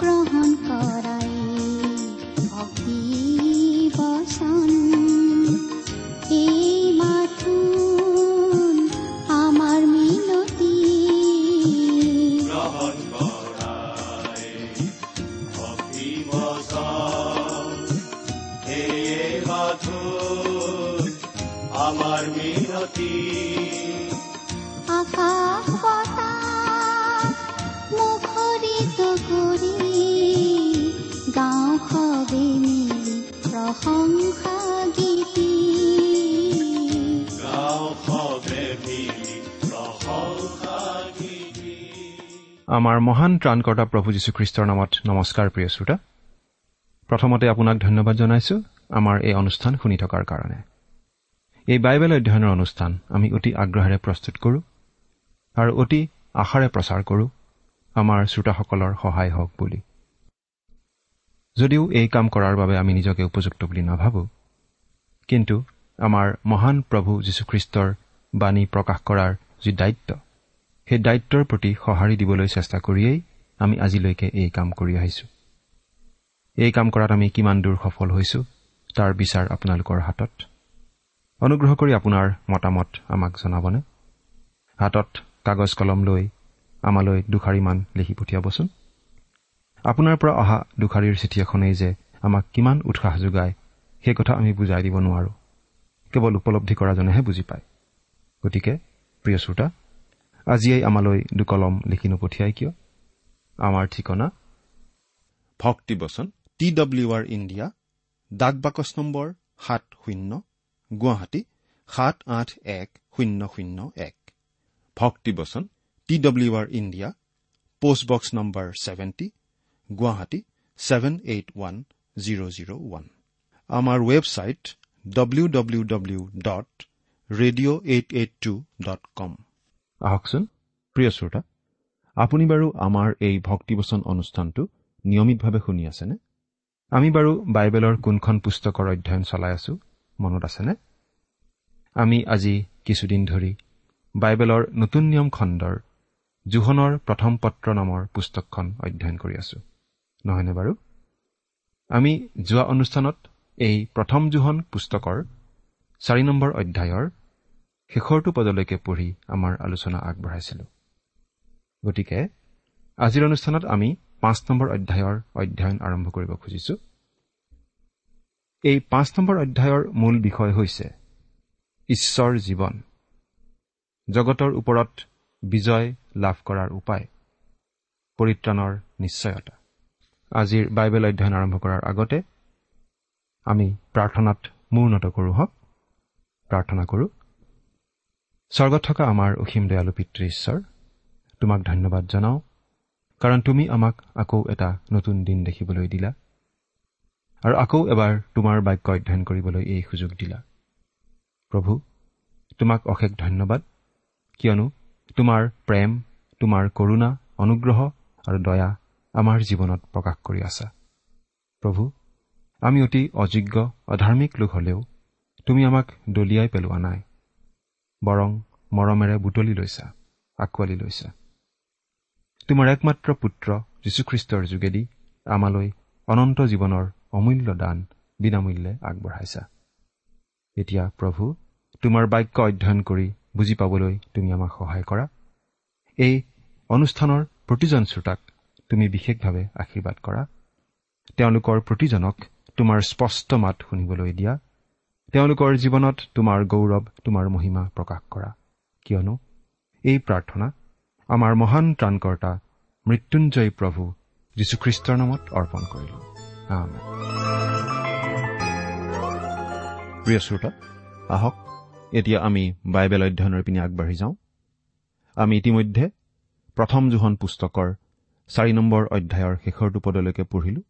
গ্ৰহণ কৰাই আমাৰ মহান ত্ৰাণকৰ্তা প্ৰভু যীশুখ্ৰীষ্টৰ নামত নমস্কাৰ প্ৰিয় শ্ৰোতা। প্ৰথমতে আপোনাক ধন্যবাদ জনাইছো আমাৰ এই অনুষ্ঠান শুনি থকাৰ কাৰণে। এই বাইবেল অধ্যয়নৰ অনুষ্ঠান আমি অতি আগ্ৰহেৰে প্ৰস্তুত কৰোঁ আৰু অতি আশাৰে প্ৰচাৰ কৰোঁ আমাৰ শ্ৰোতাসকলৰ সহায় হওক বুলি। যদিও এই কাম কৰাৰ বাবে আমি নিজকে উপযুক্ত বুলি নাভাবোঁ কিন্তু আমাৰ মহান প্ৰভু যীশুখ্ৰীষ্টৰ বাণী প্ৰকাশ কৰাৰ যি দায়িত্ব সেই দায়িত্বৰ প্ৰতি সঁহাৰি দিবলৈ চেষ্টা কৰিয়েই আমি আজিলৈকে এই কাম কৰি আহিছো। এই কাম কৰাত আমি কিমান দূৰ সফল হৈছো তাৰ বিচাৰ আপোনালোকৰ হাতত। অনুগ্ৰহ কৰি আপোনাৰ মতামত আমাক জনাবনে? হাতত কাগজ কলম লৈ আমালৈ দুষাৰিমান লিখি পঠিয়াবচোন। আপোনাৰ পৰা অহা দুষাৰীৰ চিঠি এখনেই যে আমাক কিমান উৎসাহ যোগায় সেই কথা আমি বুজাই দিব নোৱাৰো। কেৱল উপলব্ধি কৰাজনেহে বুজি পায়। গতিকে প্ৰিয় শ্ৰোতা আজিয়েই আমালৈ দুকলম লিখি নপঠিয়াই কিয়? আমাৰ ঠিকনা? ভক্তিবচন টি ডব্লিউ আৰ ইণ্ডিয়া ডাক বাকচ নম্বৰ সাত শূন্য গুৱাহাটী সাত আঠ এক শূন্য শূন্য এক। ভক্তিবচন T W R India post box number seventy Guwahati seven eight one zero' zero' one. আমাৰ website W W W dot radio' eight eight two dot com আহকচোন প্ৰিয় শ্ৰোতা আপুনি বাৰু আমাৰ এই ভক্তিবচন অনুষ্ঠানটো নিয়মিতভাৱে শুনি আছেনে? আমি বাৰু বাইবেলৰ কোনখন পুস্তকৰ অধ্যয়ন চলাই আছো মনত আছেনে? আমি আজি কিছুদিন ধৰি বাইবেলৰ নতুন নিয়ম খণ্ডৰ জোহনৰ প্ৰথম পত্ৰ নামৰ পুস্তকখন অধ্যয়ন কৰি আছো। নহয়নে বাৰু? আমি যোৱা অনুষ্ঠানত এই প্ৰথম জোহন পুস্তকৰ চাৰি নম্বৰ অধ্যায়ৰ শেষৰটো পদলৈকে পঢ়ি আমাৰ আলোচনা আগবঢ়াইছিলো। গতিকে আজিৰ অনুষ্ঠানত আমি পাঁচ নম্বৰ অধ্যায়ৰ অধ্যয়ন আৰম্ভ কৰিব খুজিছো। এই পাঁচ নম্বৰ অধ্যায়ৰ মূল বিষয় হৈছে ঈশ্বৰ জীৱন জগতৰ ওপৰত বিজয় লাভ কৰাৰ উপায় পৰিত্ৰাণৰ নিশ্চয়তা। আজিৰ বাইবেল অধ্যয়ন আৰম্ভ কৰাৰ আগতে আমি প্ৰাৰ্থনাত মূৰ্ণত কৰোঁ হওক প্ৰাৰ্থনা কৰোঁ। স্বৰ্গত থকা আমাৰ অসীম দয়ালু পিতৃ ঈশ্বৰ তোমাক ধন্যবাদ জনাওঁ কাৰণ তুমি আমাক আকৌ এটা নতুন দিন দেখিবলৈ দিলা আৰু আকৌ এবাৰ তোমাৰ বাক্য অধ্যয়ন কৰিবলৈ এই সুযোগ দিলা। প্ৰভু তোমাক অশেষ ধন্যবাদ কিয়নো তোমাৰ প্ৰেম তোমাৰ কৰোণা অনুগ্ৰহ আৰু দয়া আমাৰ জীৱনত প্ৰকাশ কৰি আছা। প্ৰভু আমি অতি অযোগ্য অধাৰ্মিক লোক হলেও তুমি আমাক দলিয়াই পেলোৱা নাই। বৰং মৰমেৰে বুটলি লৈছা আঁকোৱালি লৈছা। তোমাৰ একমাত্ৰ পুত্ৰ যীশুখ্ৰীষ্টৰ যোগেদি আমালৈ অনন্ত জীৱনৰ অমূল্য দান বিনামূল্যে আগবঢ়াইছা। এতিয়া প্ৰভু তোমাৰ বাক্য অধ্যয়ন কৰি বুজি পাবলৈ তুমি আমাক সহায় কৰা। এই অনুষ্ঠানৰ প্ৰতিজন শ্ৰোতাক তুমি বিশেষভাৱে আশীৰ্বাদ কৰা। তেওঁলোকৰ প্ৰতিজনক তোমাৰ স্পষ্ট মাত শুনিবলৈ দিয়া। তেওঁলোকৰ জীৱনত তোমাৰ গৌৰৱ তোমাৰ মহিমা প্ৰকাশ কৰা। কিয়নো এই প্ৰাৰ্থনা আমাৰ মহান ত্ৰাণকৰ্তা মৃত্যুঞ্জয় প্ৰভু যীশুখ্ৰীষ্টৰ নামত অৰ্পণ কৰিলো। প্ৰিয় শ্ৰোতা আহক এতিয়া আমি বাইবেল অধ্যয়নৰ পিনে আগবাঢ়ি যাওঁ। আমি ইতিমধ্যে প্ৰথম জোহন পুস্তকৰ চাৰি নম্বৰ অধ্যায়ৰ শেষৰটো পদলৈকে পঢ়িলো।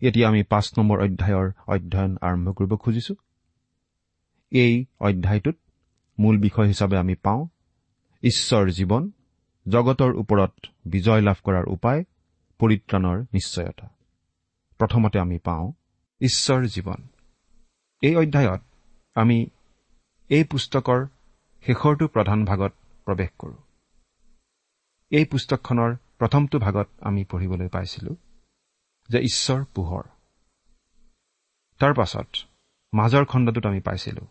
এতিয়া আমি পাঁচ নম্বৰ অধ্যায়ৰ অধ্যয়ন আৰম্ভ কৰিব খুজিছো। এই অধ্যায়টোত মূল বিষয় হিচাপে আমি পাওঁ ঈশ্বৰ জীৱন জগতৰ ওপৰত বিজয় লাভ কৰাৰ উপায় পৰিত্ৰাণৰ নিশ্চয়তা। প্ৰথমতে আমি পাওঁ ঈশ্বৰ জীৱন। এই অধ্যায়ত আমি এই পুস্তকৰ শেষৰটো প্ৰধান ভাগত প্ৰৱেশ কৰোঁ। এই পুস্তকখনৰ প্ৰথমটো ভাগত আমি পঢ়িবলৈ পাইছিলো যে ঈশ্বৰ পোহৰ। তাৰ পাছত মাজৰ খণ্ডটোত আমি পাইছিলো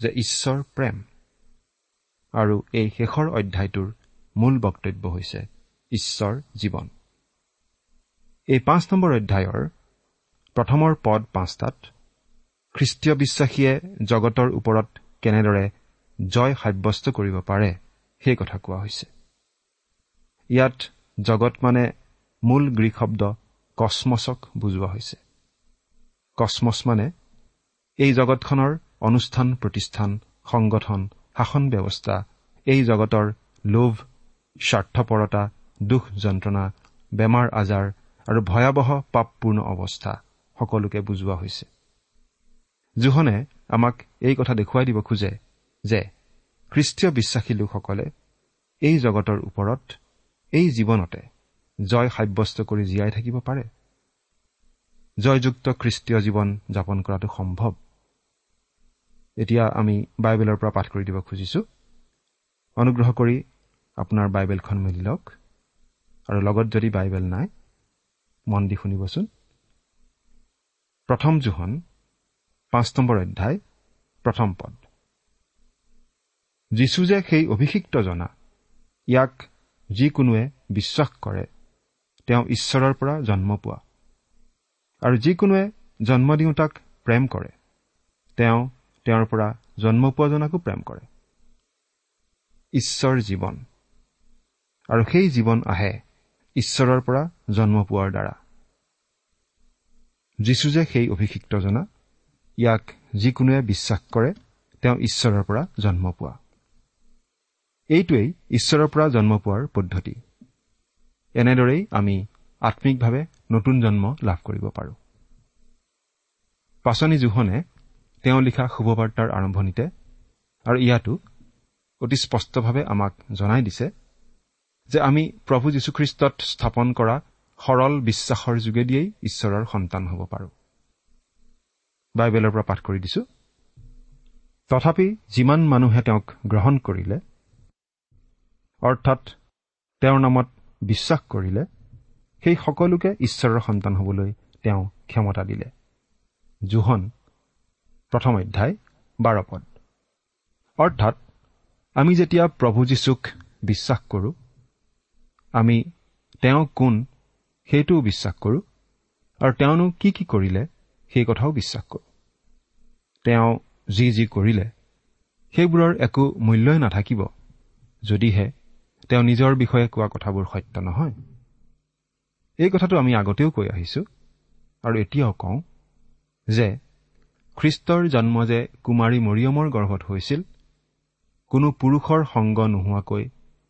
যে ঈশ্বৰ প্ৰেম। আৰু এই শেষৰ অধ্যায়টোৰ মূল বক্তব্য হৈছে ঈশ্বৰ জীৱন। এই পাঁচ নম্বৰ অধ্যায়ৰ প্ৰথমৰ পদ পাঁচটাত খ্ৰীষ্টীয় বিশ্বাসীয়ে জগতৰ ওপৰত কেনেদৰে জয় সাব্যস্ত কৰিব পাৰে? সেই কথা কোৱা হৈছে। ইয়াত জগত মানে মূল গ্ৰীক শব্দ কচমছক বুজোৱা হৈছে। কচমছ মানে এই জগতখনৰ অনুষ্ঠান প্ৰতিষ্ঠান সংগঠন শাসন ব্যৱস্থা এই জগতৰ লোভ স্বাৰ্থপৰতা দুখ যন্ত্ৰণা বেমাৰ আজাৰ আৰু ভয়াৱহ পাপপূৰ্ণ অৱস্থা সকলোকে বুজোৱা হৈছে। জোহনে আমাক এই কথা দেখুৱাই দিব খোজে যে খ্ৰীষ্টীয় বিশ্বাসী লোকসকলে এই জগতৰ ওপৰত এই জীৱনতে জয় সাব্যস্ত কৰি জীয়াই থাকিব পাৰে। জয়যুক্ত খ্ৰীষ্টীয় জীৱন যাপন কৰাটো সম্ভৱ। এতিয়া আমি বাইবেলৰ পৰা পাঠ কৰি দিব খুজিছো। অনুগ্ৰহ কৰি আপোনাৰ বাইবেলখন মেলি লওক। আৰু লগত যদি বাইবেল নাই মন দি শুনিবচোন। প্ৰথম জোহন পাঁচ নম্বৰ অধ্যায় প্ৰথম পদ। যীশু যে সেই অভিষিক্ত জনা ইয়াক যিকোনোৱে বিশ্বাস কৰে তেওঁ ঈশ্বৰৰ পৰা জন্ম পোৱা। আৰু যিকোনোৱে জন্ম দিওঁতাক প্ৰেম কৰে তেওঁ তেওঁৰ পৰা জন্ম পোৱাজনাকো প্ৰেম কৰে। ঈশ্বৰ জীৱন। আৰু সেই জীৱন আহে ঈশ্বৰৰ পৰা জন্ম পোৱাৰ দ্বাৰা। যীশু যে সেই অভিষিক্ত জনা ইয়াক যিকোনোৱে বিশ্বাস কৰে তেওঁ ঈশ্বৰৰ পৰা জন্ম পোৱা। এইটোৱেই ঈশ্বৰৰ পৰা জন্ম পোৱাৰ পদ্ধতি। এনেদৰেই আমি আম্মিকভাৱে নতুন জন্ম লাভ কৰিব পাৰোঁ। পাচনি জোহনে তেওঁ লিখা শুভবাৰ্তাৰ আৰম্ভণিতে আৰু ইয়াতো অতি স্পষ্টভাৱে আমাক জনাই দিছে যে আমি প্ৰভু যীশুখ্ৰীষ্টত স্থাপন কৰা সৰল বিশ্বাসৰ যোগেদিয়েই ঈশ্বৰৰ সন্তান হ'ব পাৰোঁ। বাইবেলৰ পৰা পাঠ কৰি দিছো। তথাপি যিমান মানুহে তেওঁক গ্ৰহণ কৰিলে অৰ্থাৎ তেওঁৰ নামত বিশ্বাস কৰিলে সেই সকলোকে ঈশ্বৰৰ সন্তান হ'বলৈ তেওঁ ক্ষমতা দিলে। জোহন প্ৰথম অধ্যায় বাৰ পদ। অৰ্থাৎ আমি যেতিয়া প্ৰভু যীশুক বিশ্বাস কৰোঁ আমি তেওঁ কোন সেইটোও বিশ্বাস কৰোঁ আৰু তেওঁনো কি কি কৰিলে সেই কথাও বিশ্বাস কৰোঁ। তেওঁ যি যি কৰিলে সেইবোৰৰ একো মূল্যই নাথাকিব যদিহে তেওঁ নিজৰ বিষয়ে কোৱা কথাবোৰ সত্য নহয়। এই কথাটো আমি আগতেও কৈ আহিছো আৰু এতিয়াও কওঁ যে খ্ৰীষ্টৰ জন্ম যে কুমাৰী মৰিয়মৰ গৰ্ভত হৈছিল কোনো পুৰুষৰ সংগ নোহোৱাকৈ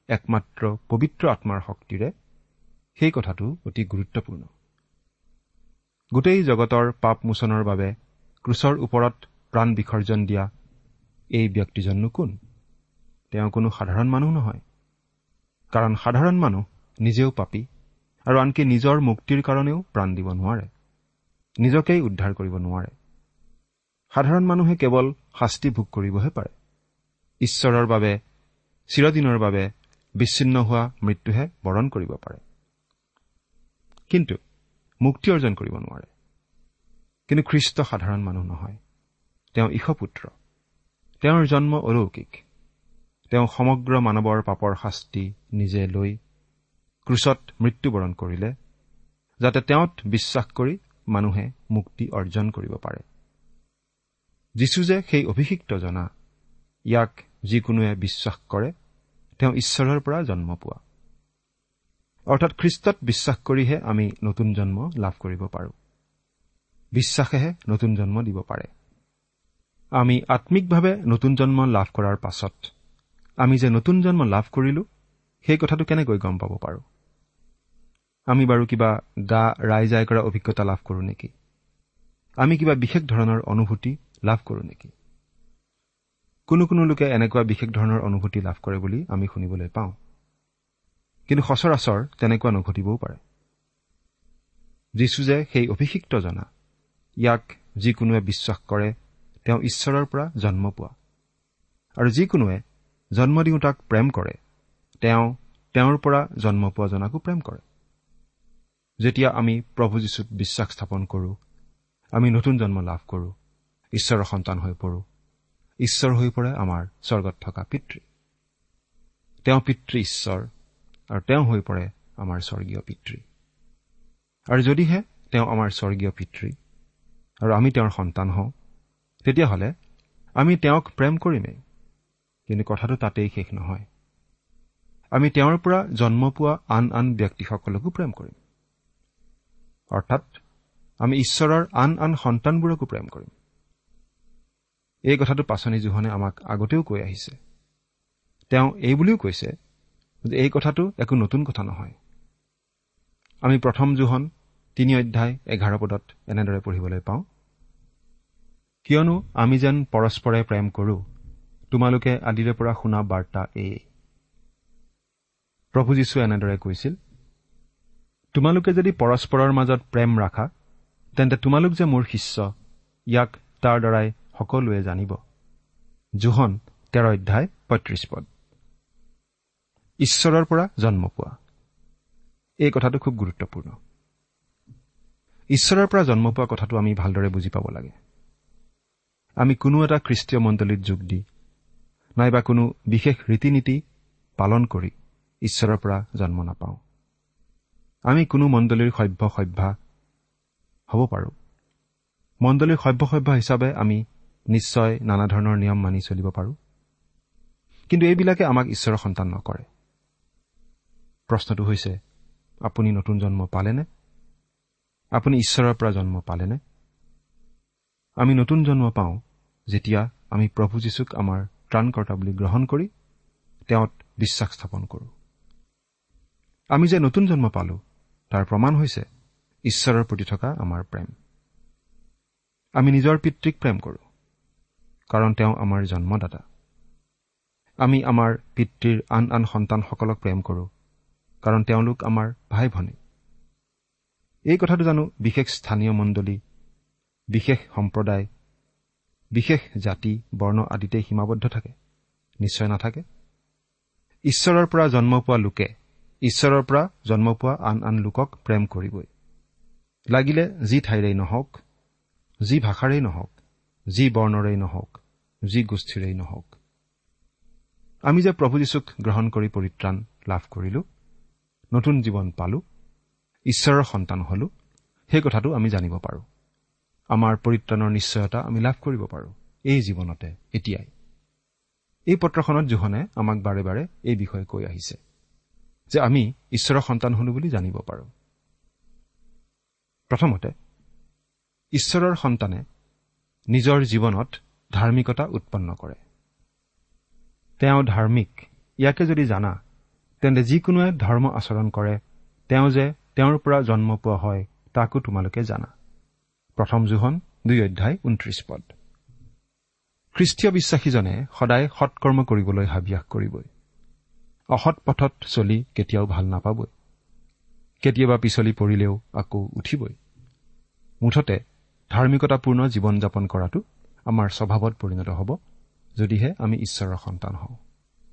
একমাত্ৰ পবিত্ৰ আত্মাৰ শক্তিৰে সেই কথাটো অতি গুৰুত্বপূৰ্ণ। গোটেই জগতৰ পাপ মোচনৰ বাবে ক্ৰুচৰ ওপৰত প্ৰাণ বিসৰ্জন দিয়া এই ব্যক্তিজননো কোন? তেওঁ কোনো সাধাৰণ মানুহ নহয়। কাৰণ সাধাৰণ মানুহ নিজেও পাপী আৰু আনকি নিজৰ মুক্তিৰ কাৰণেও প্ৰাণ দিব নোৱাৰে। নিজকেই উদ্ধাৰ কৰিব নোৱাৰে। সাধাৰণ মানুহে কেৱল শাস্তি ভোগ কৰিবহে পাৰে। ঈশ্বৰৰ বাবে চিৰদিনৰ বাবে বিচ্ছিন্ন হোৱা মৃত্যুহে বৰণ কৰিব পাৰে। কিন্তু মুক্তি অৰ্জন কৰিব নোৱাৰে। কিন্তু খ্ৰীষ্ট সাধাৰণ মানুহ নহয়। তেওঁ ঈশপুত্ৰ তেওঁৰ জন্ম অলৌকিক। তেওঁ সমগ্ৰ মানৱৰ পাপৰ শাস্তি নিজে লৈ ক্ৰুচত মৃত্যুবৰণ কৰিলে যাতে তেওঁত বিশ্বাস কৰি মানুহে মুক্তি অৰ্জন কৰিব পাৰে। যীশু যে সেই অভিষিক্ত জনা ইয়াক যিকোনোৱে বিশ্বাস কৰে তেওঁ ঈশ্বৰৰ পৰা জন্ম পোৱা। অৰ্থাৎ খ্ৰীষ্টত বিশ্বাস কৰিহে আমি নতুন জন্ম লাভ কৰিব পাৰোঁ। বিশ্বাসেহে নতুন জন্ম দিব পাৰে। আমি আম্মিকভাৱে নতুন জন্ম লাভ কৰাৰ পাছত আমি যে নতুন জন্ম লাভ কৰিলো সেই কথাটো কেনেকৈ গম পাব পাৰোঁ? আমি বাৰু কিবা গা ৰাইজাই কৰা অভিজ্ঞতা লাভ কৰোঁ নেকি? আমি কিবা বিশেষ ধৰণৰ অনুভূতি লাভ কৰোঁ নেকি? কোনো কোনো লোকে এনেকুৱা বিশেষ ধৰণৰ অনুভূতি লাভ কৰে বুলি আমি শুনিবলৈ পাওঁ। কিন্তু সচৰাচৰ তেনেকুৱা নঘটিবও পাৰে। যীশু যে সেই অভিষিক্ত জনা ইয়াক যিকোনোৱে বিশ্বাস কৰে তেওঁ ঈশ্বৰৰ পৰা জন্ম পোৱা। আৰু যিকোনোৱে জন্ম দিওঁ তাক প্ৰেম কৰে তেওঁ তেওঁৰ পৰা জন্ম পোৱা জনাকো প্ৰেম কৰে। যেতিয়া আমি প্ৰভু যীশুত বিশ্বাস স্থাপন কৰোঁ আমি নতুন জন্ম লাভ কৰোঁ ঈশ্বৰৰ সন্তান হৈ পৰোঁ। ঈশ্বৰ হৈ পৰে আমাৰ স্বৰ্গত থকা পিতৃ। তেওঁ পিতৃ ঈশ্বৰ আৰু তেওঁ হৈ পৰে আমাৰ স্বৰ্গীয় পিতৃ। আৰু যদিহে তেওঁ আমাৰ স্বৰ্গীয় পিতৃ আৰু আমি তেওঁৰ সন্তান হওঁ তেতিয়াহ'লে আমি তেওঁক প্ৰেম কৰিমেই। কিন্তু কথাটো তাতেই শেষ নহয়। আমি তেওঁৰ পৰা জন্ম পোৱা আন আন ব্যক্তিসকলকো প্ৰেম কৰিম। অৰ্থাৎ আমি ঈশ্বৰৰ আন আন সন্তানবোৰকো প্ৰেম কৰিম। এই কথাটো পাচনি জোহনে আমাক আগতেও কৈ আহিছে। তেওঁ এই বুলিও কৈছে যে এই কথাটো একো নতুন কথা নহয়। আমি প্ৰথম জোহন তিনি অধ্যায় এঘাৰ পদত এনেদৰে পঢ়িবলৈ পাওঁ। কিয়নো আমি যেন পৰস্পৰে প্ৰেম কৰোঁ তোমালোকে আদিৰে পৰা শুনা বাৰ্তা এই প্ৰভু যীশুৱে এনেদৰে কৈছিল তোমালোকে যদি পৰস্পৰৰ মাজত প্ৰেম ৰাখা তেন্তে তোমালোক যে মোৰ শিষ্য ইয়াক তাৰ দ্বাৰাই সকলোৱে জানিব। জোহন তেৰ অধ্যায় পঁয়ত্ৰিশ পদ। ঈশ্বৰৰ পৰা জন্ম পোৱা। এই কথাটো খুব গুৰুত্বপূৰ্ণ। ঈশ্বৰৰ পৰা জন্ম পোৱা কথাটো আমি ভালদৰে বুজি পাব লাগে। আমি কোনো এটা খ্ৰীষ্টীয় মণ্ডলীত যোগ দি নাইবা কোনো বিশেষ ৰীতি নীতি পালন কৰি ঈশ্বৰৰ পৰা জন্ম নাপাওঁ। আমি কোনো মণ্ডলীৰ সভ্য সভ্যা হ'ব পাৰোঁ। মণ্ডলীৰ সভ্য সভ্য হিচাপে আমি নিশ্চয় নানা ধৰণৰ নিয়ম মানি চলিব পাৰোঁ। কিন্তু এইবিলাকে আমাক ঈশ্বৰৰ সন্তান নকৰে। প্ৰশ্নটো হৈছে আপুনি নতুন জন্ম পালেনে? আপুনি ঈশ্বৰৰ পৰা জন্ম পালেনে? আমি নতুন জন্ম পাওঁ যেতিয়া আমি প্ৰভু যীশুক আমাৰ ত্ৰাণকৰ্তা বুলি গ্ৰহণ কৰি তেওঁত বিশ্বাস স্থাপন কৰোঁ। আমি যে নতুন জন্ম পালো তাৰ প্ৰমাণ হৈছে ঈশ্বৰৰ প্ৰতি থকা আমাৰ প্ৰেম। আমি নিজৰ পিতৃক প্ৰেম কৰোঁ। কাৰণ তেওঁ আমাৰ জন্মদাতা। আমি আমাৰ পিতৃৰ আন আন সন্তানসকলক প্ৰেম কৰোঁ কাৰণ তেওঁলোক আমাৰ ভাই ভনী এই কথাটো জানো বিশেষ স্থানীয় মণ্ডলী বিশেষ সম্প্ৰদায় বিশেষ জাতি বৰ্ণ আদিতেই সীমাবদ্ধ থাকে? নিশ্চয় নাথাকে। ঈশ্বৰৰ পৰা জন্ম পোৱা লোকে ঈশ্বৰৰ পৰা জন্ম পোৱা আন আন লোকক প্ৰেম কৰিবই। লাগিলে যি ঠাইৰেই নহওক যি ভাষাৰেই নহওক যি বৰ্ণৰেই নহওক যি গোষ্ঠীৰেই নহওক। আমি যে প্ৰভু যীশুক গ্ৰহণ কৰি পৰিত্ৰাণ লাভ কৰিলো নতুন জীৱন পালো ঈশ্বৰৰ সন্তান হলো সেই কথাটো আমি জানিব পাৰোঁ। আমাৰ পৰিত্ৰাণৰ নিশ্চয়তা আমি লাভ কৰিব পাৰোঁ এই জীৱনতে এতিয়াই। এই পত্ৰখনত জোহনে আমাক বাৰে বাৰে এই বিষয়ে কৈ আহিছে যে আমি ঈশ্বৰৰ সন্তান হলো বুলি জানিব পাৰোঁ। প্ৰথমতে ঈশ্বৰৰ সন্তানে নিজৰ জীৱনত ধাৰ্মিকতা উৎপন্ন কৰে। তেওঁ ধাৰ্মিক। ইয়াকে যদি জানা তেন্তে যিকোনোৱে ধৰ্ম আচৰণ কৰে তেওঁ যে তেওঁৰ পৰা জন্ম পোৱা হয় তাকো তোমালোকে জানা। প্ৰথম জোহন দুই অধ্যায় ঊনত্ৰিশ পদ। খ্ৰীষ্টীয় বিশ্বাসীজনে সদায় সৎকৰ্ম কৰিবলৈ হাবিয়াস কৰিবই। অসৎ পথত চলি কেতিয়াও ভাল নাপাবই। কেতিয়াবা পিছলি পৰিলেও আকৌ উঠিবই। মুঠতে ধাৰ্মিকতাপূৰ্ণ জীৱন যাপন কৰাটো আমাৰ স্বভাৱত পৰিণত হ'ব যদিহে আমি ঈশ্বৰৰ সন্তান হওঁ।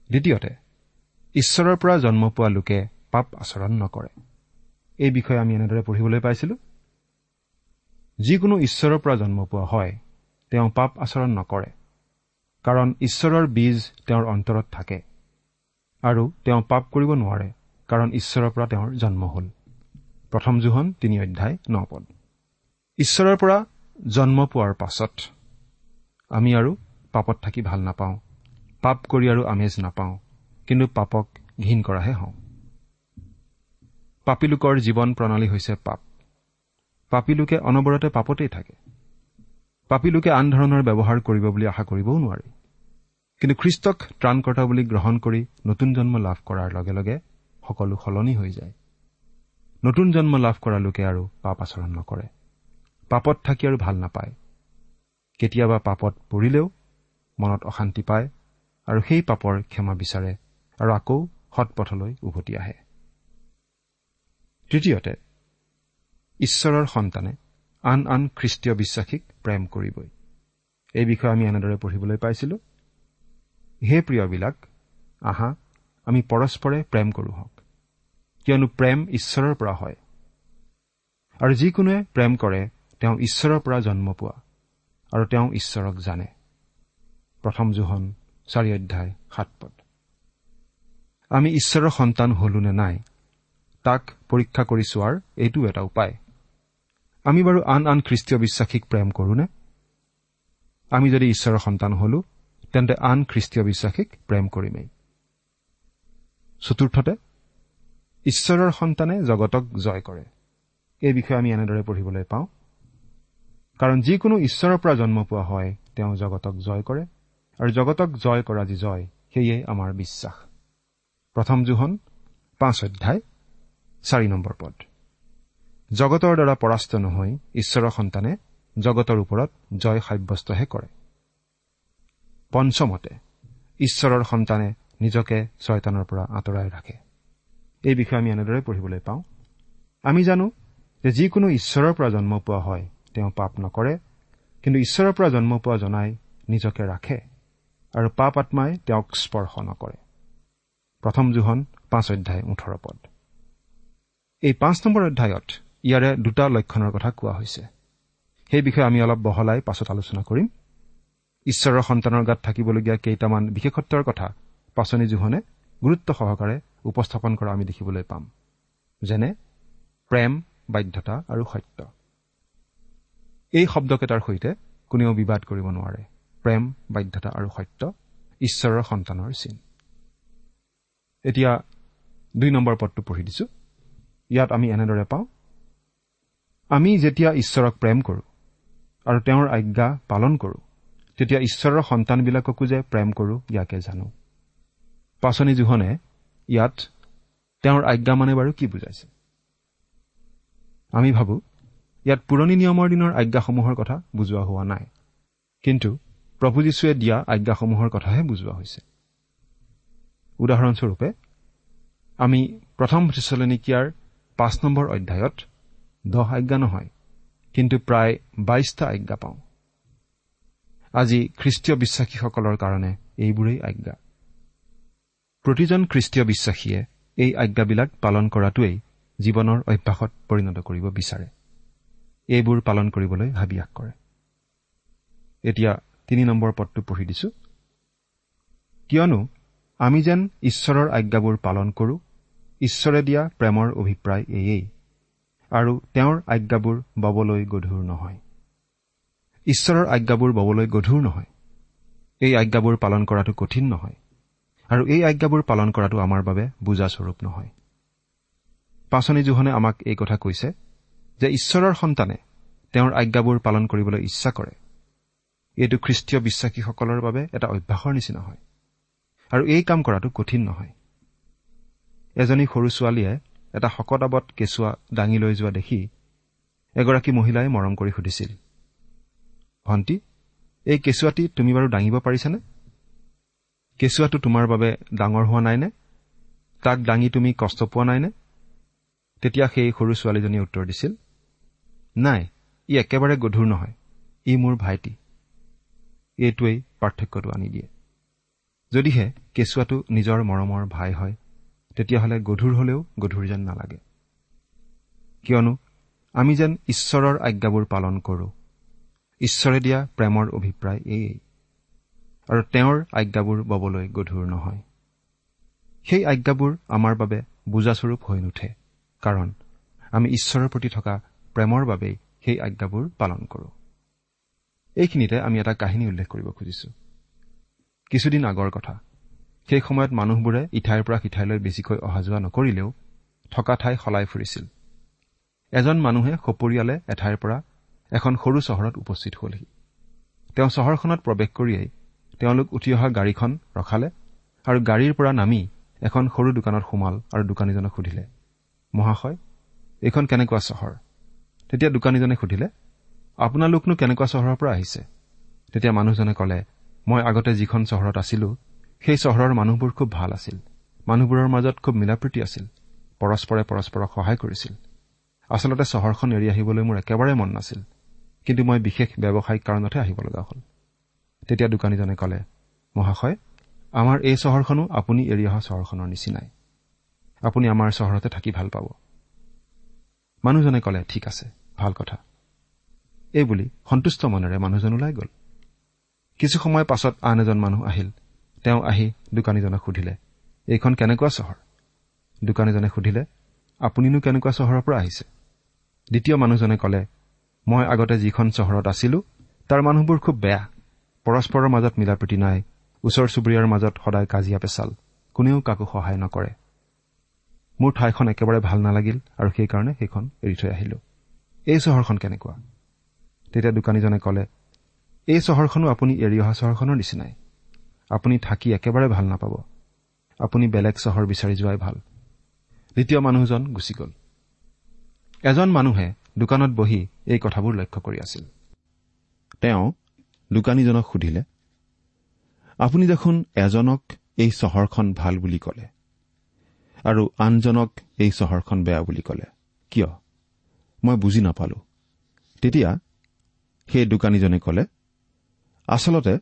দ্বিতীয়তে ঈশ্বৰৰ পৰা জন্ম পোৱা লোকে পাপ আচৰণ নকৰে। এই বিষয়ে আমি এনেদৰে পঢ়িবলৈ পাইছিলো। যিকোনো ঈশ্বৰৰ পৰা জন্ম পোৱা হয় তেওঁ পাপ আচৰণ নকৰে কাৰণ ঈশ্বৰৰ বীজ তেওঁৰ অন্তৰত থাকে আৰু তেওঁ পাপ কৰিব নোৱাৰে কাৰণ ঈশ্বৰৰ পৰা তেওঁৰ জন্ম হ'ল। প্ৰথম জোহন তিনি অধ্যায় ন পদ। ঈশ্বৰৰ পৰা জন্ম পোৱাৰ পাছত আমি আৰু পাপত থাকি ভাল নাপাওঁ। পাপ কৰি আৰু আমেজ নাপাওঁ কিন্তু পাপক ঘীন কৰাহে হওঁ। পাপী লোকৰ জীৱন প্ৰণালী হৈছে পাপ। পাপী লোকে অনবৰতে পাপতেই থাকে। পাপী লোকে আন ধৰণৰ ব্যৱহাৰ কৰিব বুলি আশা কৰিবও নোৱাৰি। কিন্তু খ্ৰীষ্টক ত্ৰাণকৰ্তা বুলি গ্ৰহণ কৰি নতুন জন্ম লাভ কৰাৰ লগে লগে সকলো সলনি হৈ যায়। নতুন জন্ম লাভ কৰা লোকে আৰু পাপ আচৰণ নকৰে। পাপত থাকি আৰু ভাল নাপায়। কেতিয়াবা পাপত পৰিলেও মনত অশান্তি পায় আৰু সেই পাপৰ ক্ষমা বিচাৰে আৰু আকৌ সৎপথলৈ উভতি আহে। তৃতীয়তে ঈশ্বৰৰ সন্তানে আন আন খ্ৰীষ্টীয় বিশ্বাসীক প্ৰেম কৰিবই। এই বিষয়ে আমি এনেদৰে পঢ়িবলৈ পাইছিলো। হে প্ৰিয়বিলাক আহা আমি পৰস্পৰে প্ৰেম কৰোঁ হওক। কিয়নো প্ৰেম ঈশ্বৰৰ পৰা হয়। আৰু যিকোনোৱে প্ৰেম কৰে তেওঁ ঈশ্বৰৰ পৰা জন্ম পোৱা আৰু তেওঁ ঈশ্বৰক জানে। প্ৰথম জোহন চাৰি অধ্যায় সাত পদ। আমি ঈশ্বৰৰ সন্তান হলো নে নাই তাক পৰীক্ষা কৰি চোৱাৰ এইটো এটা উপায়। আমি বাৰু আন আন খ্ৰীষ্টীয় বিশ্বাসীক প্ৰেম কৰোনে আমি যদি ঈশ্বৰৰ সন্তান হলো তেন্তে আন খ্ৰীষ্টীয় বিশ্বাসীক প্ৰেম কৰিমেই। চতুৰ্থতে ঈশ্বৰৰ সন্তানে জগতক জয় কৰে। এই বিষয়ে আমি এনেদৰে পঢ়িবলৈ পাওঁ। কাৰণ যিকোনো ঈশ্বৰৰ পৰা জন্ম পোৱা হয় তেওঁ জগতক জয় কৰে। আৰু জগতক জয় কৰা যি জয় সেয়ে আমাৰ বিশ্বাস। প্ৰথম জোহন পাঁচ অধ্যায় চাৰি নম্বৰ পদ। জগতৰ দ্বাৰা পৰাস্ত নহৈ ঈশ্বৰৰ সন্তানে জগতৰ ওপৰত জয় সাব্যস্তহে কৰে। পঞ্চমতে ঈশ্বৰৰ সন্তানে নিজকে ছয়তানৰ পৰা আঁতৰাই ৰাখে। এই বিষয়ে আমি এনেদৰে পঢ়িবলৈ পাওঁ। আমি জানো যে যিকোনো ঈশ্বৰৰ পৰা জন্ম পোৱা হয় তেওঁ পাপ নকৰে কিন্তু ঈশ্বৰৰ পৰা জন্ম পোৱা জনাই নিজকে ৰাখে আৰু পাপ আত্মাই তেওঁক স্পৰ্শ নকৰে। প্ৰথম জোহন পাঁচ অধ্যায় ওঠৰ পদ। এই পাঁচ নম্বৰ অধ্যায়ত ইয়াৰে দুটা লক্ষণৰ কথা কোৱা হৈছে। সেই বিষয়ে আমি অলপ বহলাই পাছত আলোচনা কৰিম। ঈশ্বৰৰ সন্তানৰ গাত থাকিবলগীয়া কেইটামান বিশেষত্বৰ কথা পাচনি জোহনে গুৰুত্ব সহকাৰে উপস্থাপন কৰা আমি দেখিবলৈ পাম। যেনে প্ৰেম বাধ্যতা আৰু সত্য। এই শব্দকেইটাৰ সৈতে কোনেও বিবাদ কৰিব নোৱাৰে। প্ৰেম বাধ্যতা আৰু সত্য ঈশ্বৰৰ সন্তানৰ চিন। এতিয়া দুই নম্বৰ পদটো পঢ়ি দিছো। ইয়াত আমি এনেদৰে পাওঁ আমি যেতিয়া ঈশ্বৰক প্ৰেম কৰো আৰু তেওঁৰ আজ্ঞা পালন কৰো তেতিয়া ঈশ্বৰৰ সন্তানবিলাককো যে প্ৰেম কৰো ইয়াকে জানো। পাচনি জোহনে ইয়াত তেওঁৰ আজ্ঞা মানে বাৰু কি বুজাইছে? আমি ভাবো ইয়াত পুৰণি নিয়মৰ দিনৰ আজ্ঞাসমূহৰ কথা বুজোৱা হোৱা নাই। কিন্তু প্ৰভু যীশুৱে দিয়া আজ্ঞাসমূহৰ কথাহে বুজোৱা হৈছে। উদাহৰণস্বৰূপে আমি প্ৰথম থিচলেনিকিয়াৰ পাঁচ নম্বৰ অধ্যায়ত দহ আজ্ঞা নহয় কিন্তু প্ৰায় বাইশটা আজ্ঞা পাওঁ। আজি খ্ৰীষ্টীয় বিশ্বাসীসকলৰ কাৰণে এইবোৰেই আজ্ঞা। প্ৰতিজন খ্ৰীষ্টীয় বিশ্বাসীয়ে এই আজ্ঞাবিলাক পালন কৰাটোৱেই জীৱনৰ অভ্যাসত পৰিণত কৰিব বিচাৰে। এইবোৰ পালন কৰিবলৈ হাবিয়াস কৰে। এতিয়া তিনি নম্বৰ পদটো পঢ়ি দিছো। কিয়নো আমি যেন ঈশ্বৰৰ আজ্ঞাবোৰ পালন কৰো ঈশ্বৰে দিয়া প্ৰেমৰ অভিপ্ৰায় এয়েই আৰু তেওঁৰ আজ্ঞাবোৰ ববলৈ গধুৰ নহয়। ঈশ্বৰৰ আজ্ঞাবোৰ ববলৈ গধুৰ নহয়। এই আজ্ঞাবোৰ পালন কৰাটো কঠিন নহয় আৰু এই আজ্ঞাবোৰ পালন কৰাটো আমাৰ বাবে বুজাস্বৰূপ নহয়। পাচনি জোহনে আমাক এই কথা কৈছে যে ঈশ্বৰৰ সন্তানে তেওঁৰ আজ্ঞাবোৰ পালন কৰিবলৈ ইচ্ছা কৰে। এইটো খ্ৰীষ্টীয় বিশ্বাসীসকলৰ বাবে এটা অভ্যাসৰ নিচিনা হয়। আৰু এই কাম কৰাটো কঠিন নহয়। এজনী সৰু ছোৱালীয়ে এটা শকতাবত কেঁচুৱা দাঙি লৈ যোৱা দেখি এগৰাকী মহিলাই মৰম কৰি সুধিছিল ভণ্টি এই কেঁচুৱাটি তুমি বাৰু দাঙিব পাৰিছানে? কেঁচুৱাটো তোমাৰ বাবে ডাঙৰ হোৱা নাইনে? তাক দাঙি তুমি কষ্ট পোৱা নাইনে? তেতিয়া সেই সৰু ছোৱালীজনীয়ে উত্তৰ দিছিল নাই ই একেবাৰে গধুৰ নহয় ই মোৰ ভাইটি। এইটোৱেই পাৰ্থক্যটো আনি দিয়ে। যদিহে কেঁচুৱাটো নিজৰ মৰমৰ ভাই হয় তেতিয়াহ'লে গধুৰ হলেও গধুৰ যেন নালাগে। কিয়নো আমি যেন ঈশ্বৰৰ আজ্ঞাবোৰ পালন কৰো ঈশ্বৰে দিয়া প্ৰেমৰ অভিপ্ৰায় এয়েই আৰু তেওঁৰ আজ্ঞাবোৰ ববলৈ গধুৰ নহয়। সেই আজ্ঞাবোৰ আমাৰ বাবে বুজাস্বৰূপ হৈ নুঠে কাৰণ আমি ঈশ্বৰৰ প্ৰতি থকা প্ৰেমৰ বাবেই সেই আজ্ঞাবোৰ পালন কৰোঁ। এইখিনিতে আমি এটা কাহিনী উল্লেখ কৰিব খুজিছো। কিছুদিন আগৰ কথা। সেই সময়ত মানুহবোৰে ইঠাইৰ পৰা সিঠাইলৈ বেছিকৈ অহা যোৱা নকৰিলেও থকা ঠাই সলাই ফুৰিছিল। এজন মানুহে সপৰিয়ালে এঠাইৰ পৰা এখন সৰু চহৰত উপস্থিত হলহি। তেওঁ চহৰখনত প্ৰৱেশ কৰিয়েই তেওঁলোক উঠি অহা গাড়ীখন ৰখালে আৰু গাড়ীৰ পৰা নামি এখন সৰু দোকানত সোমাল আৰু দোকানীজনক সুধিলে মহাশয় এইখন কেনেকুৱা চহৰ? তেতিয়া দোকানীজনে সুধিলে আপোনালোকনো কেনেকুৱা চহৰৰ পৰা আহিছে? তেতিয়া মানুহজনে কলে মই আগতে যিখন চহৰত আছিলো সেই চহৰৰ মানুহবোৰ খুব ভাল আছিল। মানুহবোৰৰ মাজত খুব মিলাপ্ৰীতি আছিল। পৰস্পৰে পৰস্পৰক সহায় কৰিছিল। আচলতে চহৰখন এৰি আহিবলৈ মোৰ একেবাৰে মন নাছিল। কিন্তু মই বিশেষ ব্যৱসায়িক কাৰণতহে আহিব লগা হ'ল। তেতিয়া দোকানীজনে কলে মহাশয় আমাৰ এই চহৰখনো আপুনি এৰি অহা চহৰখনৰ নিচিনাই। আপুনি আমাৰ চহৰতে থাকি ভাল পাব। মানুহজনে কলে ঠিক আছে ভাল কথা। এইবুলি সন্তুষ্ট মনেৰে মানুহজন ওলাই গ'ল। কিছু সময় পাছত আন এজন মানুহ আহিল। তেওঁ আহি দোকানীজনক সুধিলে এইখন কেনেকুৱা চহৰ? দোকানীজনে সুধিলে আপুনিনো কেনেকুৱা চহৰৰ পৰা আহিছে? দ্বিতীয় মানুহজনে কলে মই আগতে যিখন চহৰত আছিলো তাৰ মানুহবোৰ খুব বেয়া। পৰস্পৰৰ মাজত মিলা প্ৰীতি নাই। ওচৰ চুবুৰীয়াৰ মাজত সদায় কাজিয়া পেচাল কোনেও কাকো সহায় নকৰে। মোৰ ঠাইখন একেবাৰে ভাল নালাগিল আৰু সেইকাৰণে সেইখন এৰি থৈ আহিলো। এই চহৰখন কেনেকুৱা? তেতিয়া দোকানীজনে কলে এই চহৰখনো আপুনি এৰি অহা চহৰখনৰ নিচিনাই। আপুনি থাকি একেবাৰে ভাল নাপাব। আপুনি বেলেগ চহৰ বিচাৰি যোৱাই ভাল। দ্বিতীয় মানুহজন গুচি গ'ল। এজন মানুহে দোকানত বহি এই কথাবোৰ লক্ষ্য কৰি আছিল। তেওঁ দোকানীজনক সুধিলে আপুনি দেখোন এজনক এই চহৰখন ভাল বুলি কলে। আৰু আনজনক এই চহৰখন বেয়া বুলি কলে। কিয়? মই বুজি নাপালো। তেতিয়া সেই দোকানীজনে কলে আচলতে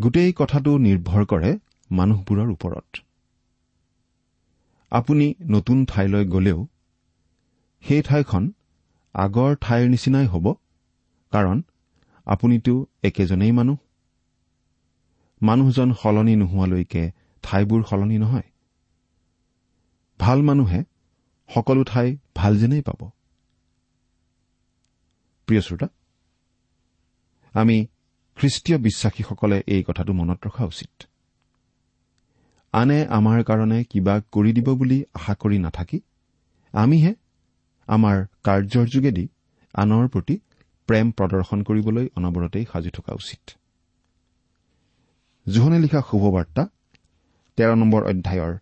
গোটেই কথাটো নিৰ্ভৰ কৰে মানুহবোৰৰ ওপৰত। আপুনি নতুন ঠাইলৈ গলেও সেই ঠাইখন আগৰ ঠাইৰ নিচিনাই হ'ব কাৰণ আপুনিতো একেজনেই মানুহ। মানুহজন সলনি নোহোৱালৈকে ঠাইবোৰ সলনি নহয়। ভাল মানুহে সকলো ঠাই ভাল যেনেই পাব। প্ৰিয় শ্ৰোতা আমি খ্ৰীষ্টীয় বিশ্বাসীসকলে এই কথাটো মনত ৰখা উচিত। আনে আমাৰ কাৰণে কিবা কৰি দিব বুলি আশা কৰি নাথাকি আমিহে আমাৰ কাৰ্যৰ যোগেদি আনৰ প্ৰতি প্ৰেম প্ৰদৰ্শন কৰিবলৈ অনবৰতেই সাজু থকা উচিত। জোহনে লিখা শুভবাৰ্তা তেৰ নম্বৰ অধ্যায়ৰ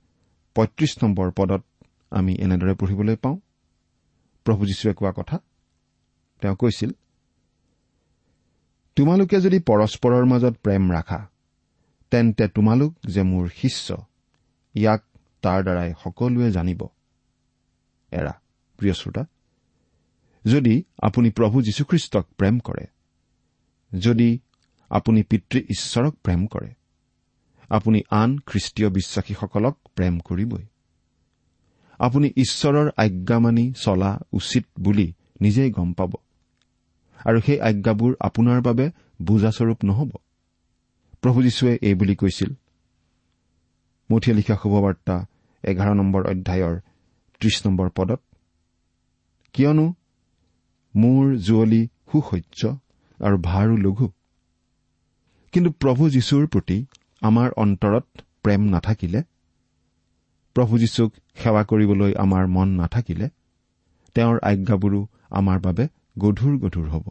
পঁয়ত্ৰিশ নম্বৰ পদত আমি এনেদৰে পঢ়িবলৈ পাওঁ। প্ৰভু যীশুৱে কোৱা কথা তেওঁ কৈছিল তোমালোকে যদি পৰস্পৰৰ মাজত প্ৰেম ৰাখা তেন্তে তোমালোক যে মোৰ শিষ্য ইয়াক তাৰ দ্বাৰাই সকলোৱে জানিব। এৰা প্ৰিয় শ্ৰোতা যদি আপুনি প্ৰভু যীশুখ্ৰীষ্টক প্ৰেম কৰে যদি আপুনি পিতৃ ঈশ্বৰক প্ৰেম কৰে আপুনি আন খ্ৰীষ্টীয় বিশ্বাসীসকলক প্ৰেম কৰিবই। আপুনি ঈশ্বৰৰ আজ্ঞা মানি চলা উচিত বুলি নিজেই গম পাব। আৰু সেই আজ্ঞাবোৰ আপোনাৰ বাবে বুজাস্বৰূপ নহ'ব। প্ৰভু যীশুৱে এই বুলি কৈছিল। মুঠিয়ে লিখা শুভবাৰ্তা এঘাৰ নম্বৰ অধ্যায়ৰ ত্ৰিশ নম্বৰ পদত কিয়নো মোৰ জুৱলি সুসহ্য আৰু ভাৰো লঘু। কিন্তু প্ৰভু যীশুৰ প্ৰতি আমাৰ অন্তৰত প্ৰেম নাথাকিলে প্ৰভু যীশুক সেৱা কৰিবলৈ আমাৰ মন নাথাকিলে তেওঁৰ আজ্ঞাবোৰো আমাৰ বাবে গধুৰ গধুৰ হ'ব।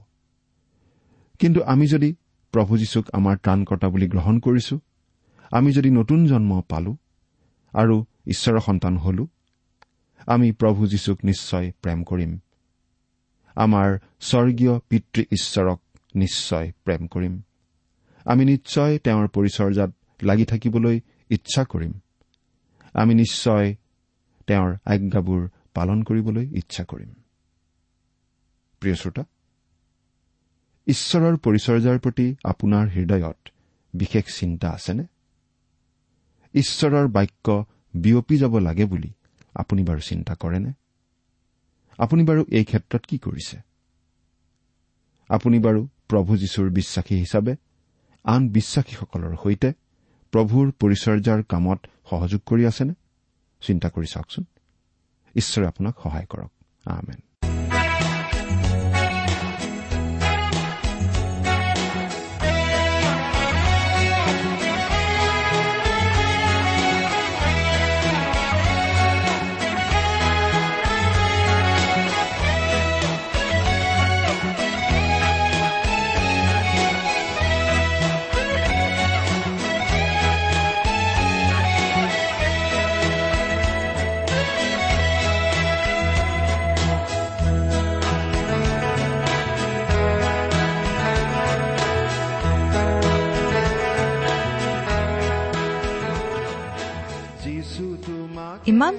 কিন্তু আমি যদি প্ৰভু যীশুক আমাৰ ত্ৰাণকৰ্তা বুলি গ্ৰহণ কৰিছো আমি যদি নতুন জন্ম পালো আৰু ঈশ্বৰৰ সন্তান হলো আমি প্ৰভু যীশুক নিশ্চয় প্ৰেম কৰিম। আমাৰ স্বৰ্গীয় পিতৃ ঈশ্বৰক নিশ্চয় প্ৰেম কৰিম। আমি নিশ্চয় তেওঁৰ পৰিচৰ্যাত লাগি থাকিবলৈ ইচ্ছা কৰিম। আমি নিশ্চয় তেওঁৰ আজ্ঞাবোৰ পালন কৰিবলৈ ইচ্ছা কৰিম। প্ৰিয় শ্ৰোতা ঈশ্বৰৰ পৰিচৰ্যাৰ প্ৰতি আপোনাৰ হৃদয়ত বিশেষ চিন্তা আছেনে? ঈশ্বৰৰ বাক্য বিয়পি যাব লাগে বুলি আপুনি বাৰু চিন্তা কৰেনে? আপুনি বাৰু এই ক্ষেত্ৰত কি কৰিছে? আপুনি বাৰু প্ৰভু যীশুৰ বিশ্বাসী হিচাপে আন বিশ্বাসীসকলৰ সৈতে প্ৰভুৰ পৰিচৰ্যাৰ কামত সহযোগ কৰি আছেনে? চিন্তা কৰি চাওকচোন। ঈশ্বৰে আপোনাক সহায় কৰক। আমেন।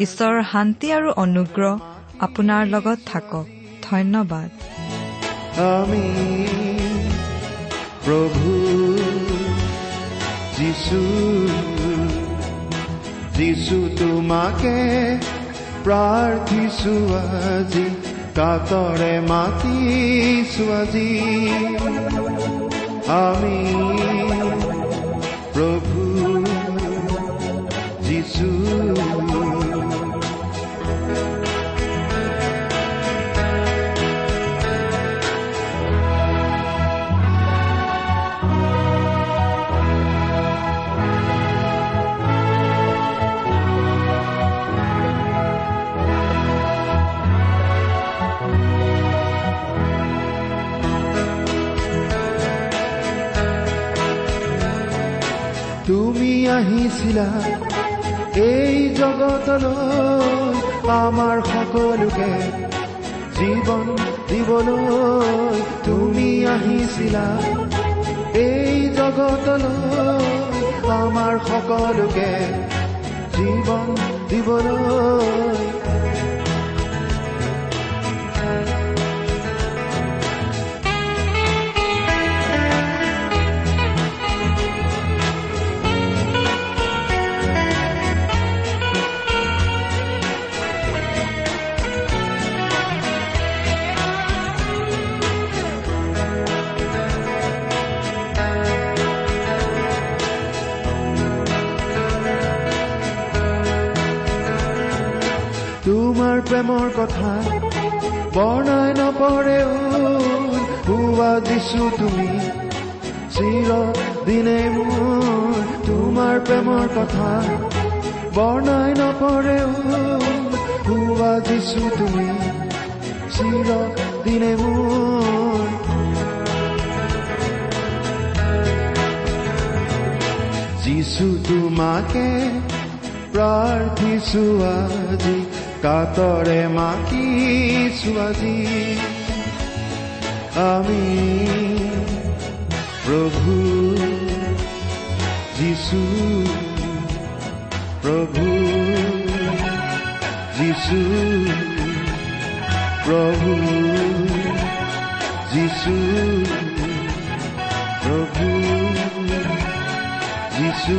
ঈশ্বৰৰ শান্তি আৰু অনুগ্ৰহ আপোনাৰ লগত থাকক। ধন্যবাদ। আমি প্ৰভু যিছু যিছু তোমাকে প্ৰাৰ্থিছো আজি কাতৰে মাতিছো আজি। আমি প্ৰভু যিছু আহিছিলা এই জগতলৈ আমাৰ সকলোকে জীৱন দিবলৈ তুমি আহিছিলা। এই জগতলৈ আমাৰ সকলোকে জীৱন দিবলৈ তোমাৰ প্ৰেমৰ কথা। বৰ্ণাই নপৰেও হোৱা দিছো তুমি। চিৰ দিনে মোৰ তোমাৰ প্ৰেমৰ কথা। বৰ্ণাই নপৰেও হোৱা দিছো তুমি। চিৰ দিনে মোৰ যিছু তোমাকে প্ৰাৰ্থিছো আজি। কাতৰে মাতিছো আজি আমি প্ৰভু যিছু প্ৰভু যিছু প্ৰভু যিছু প্ৰভু যিছু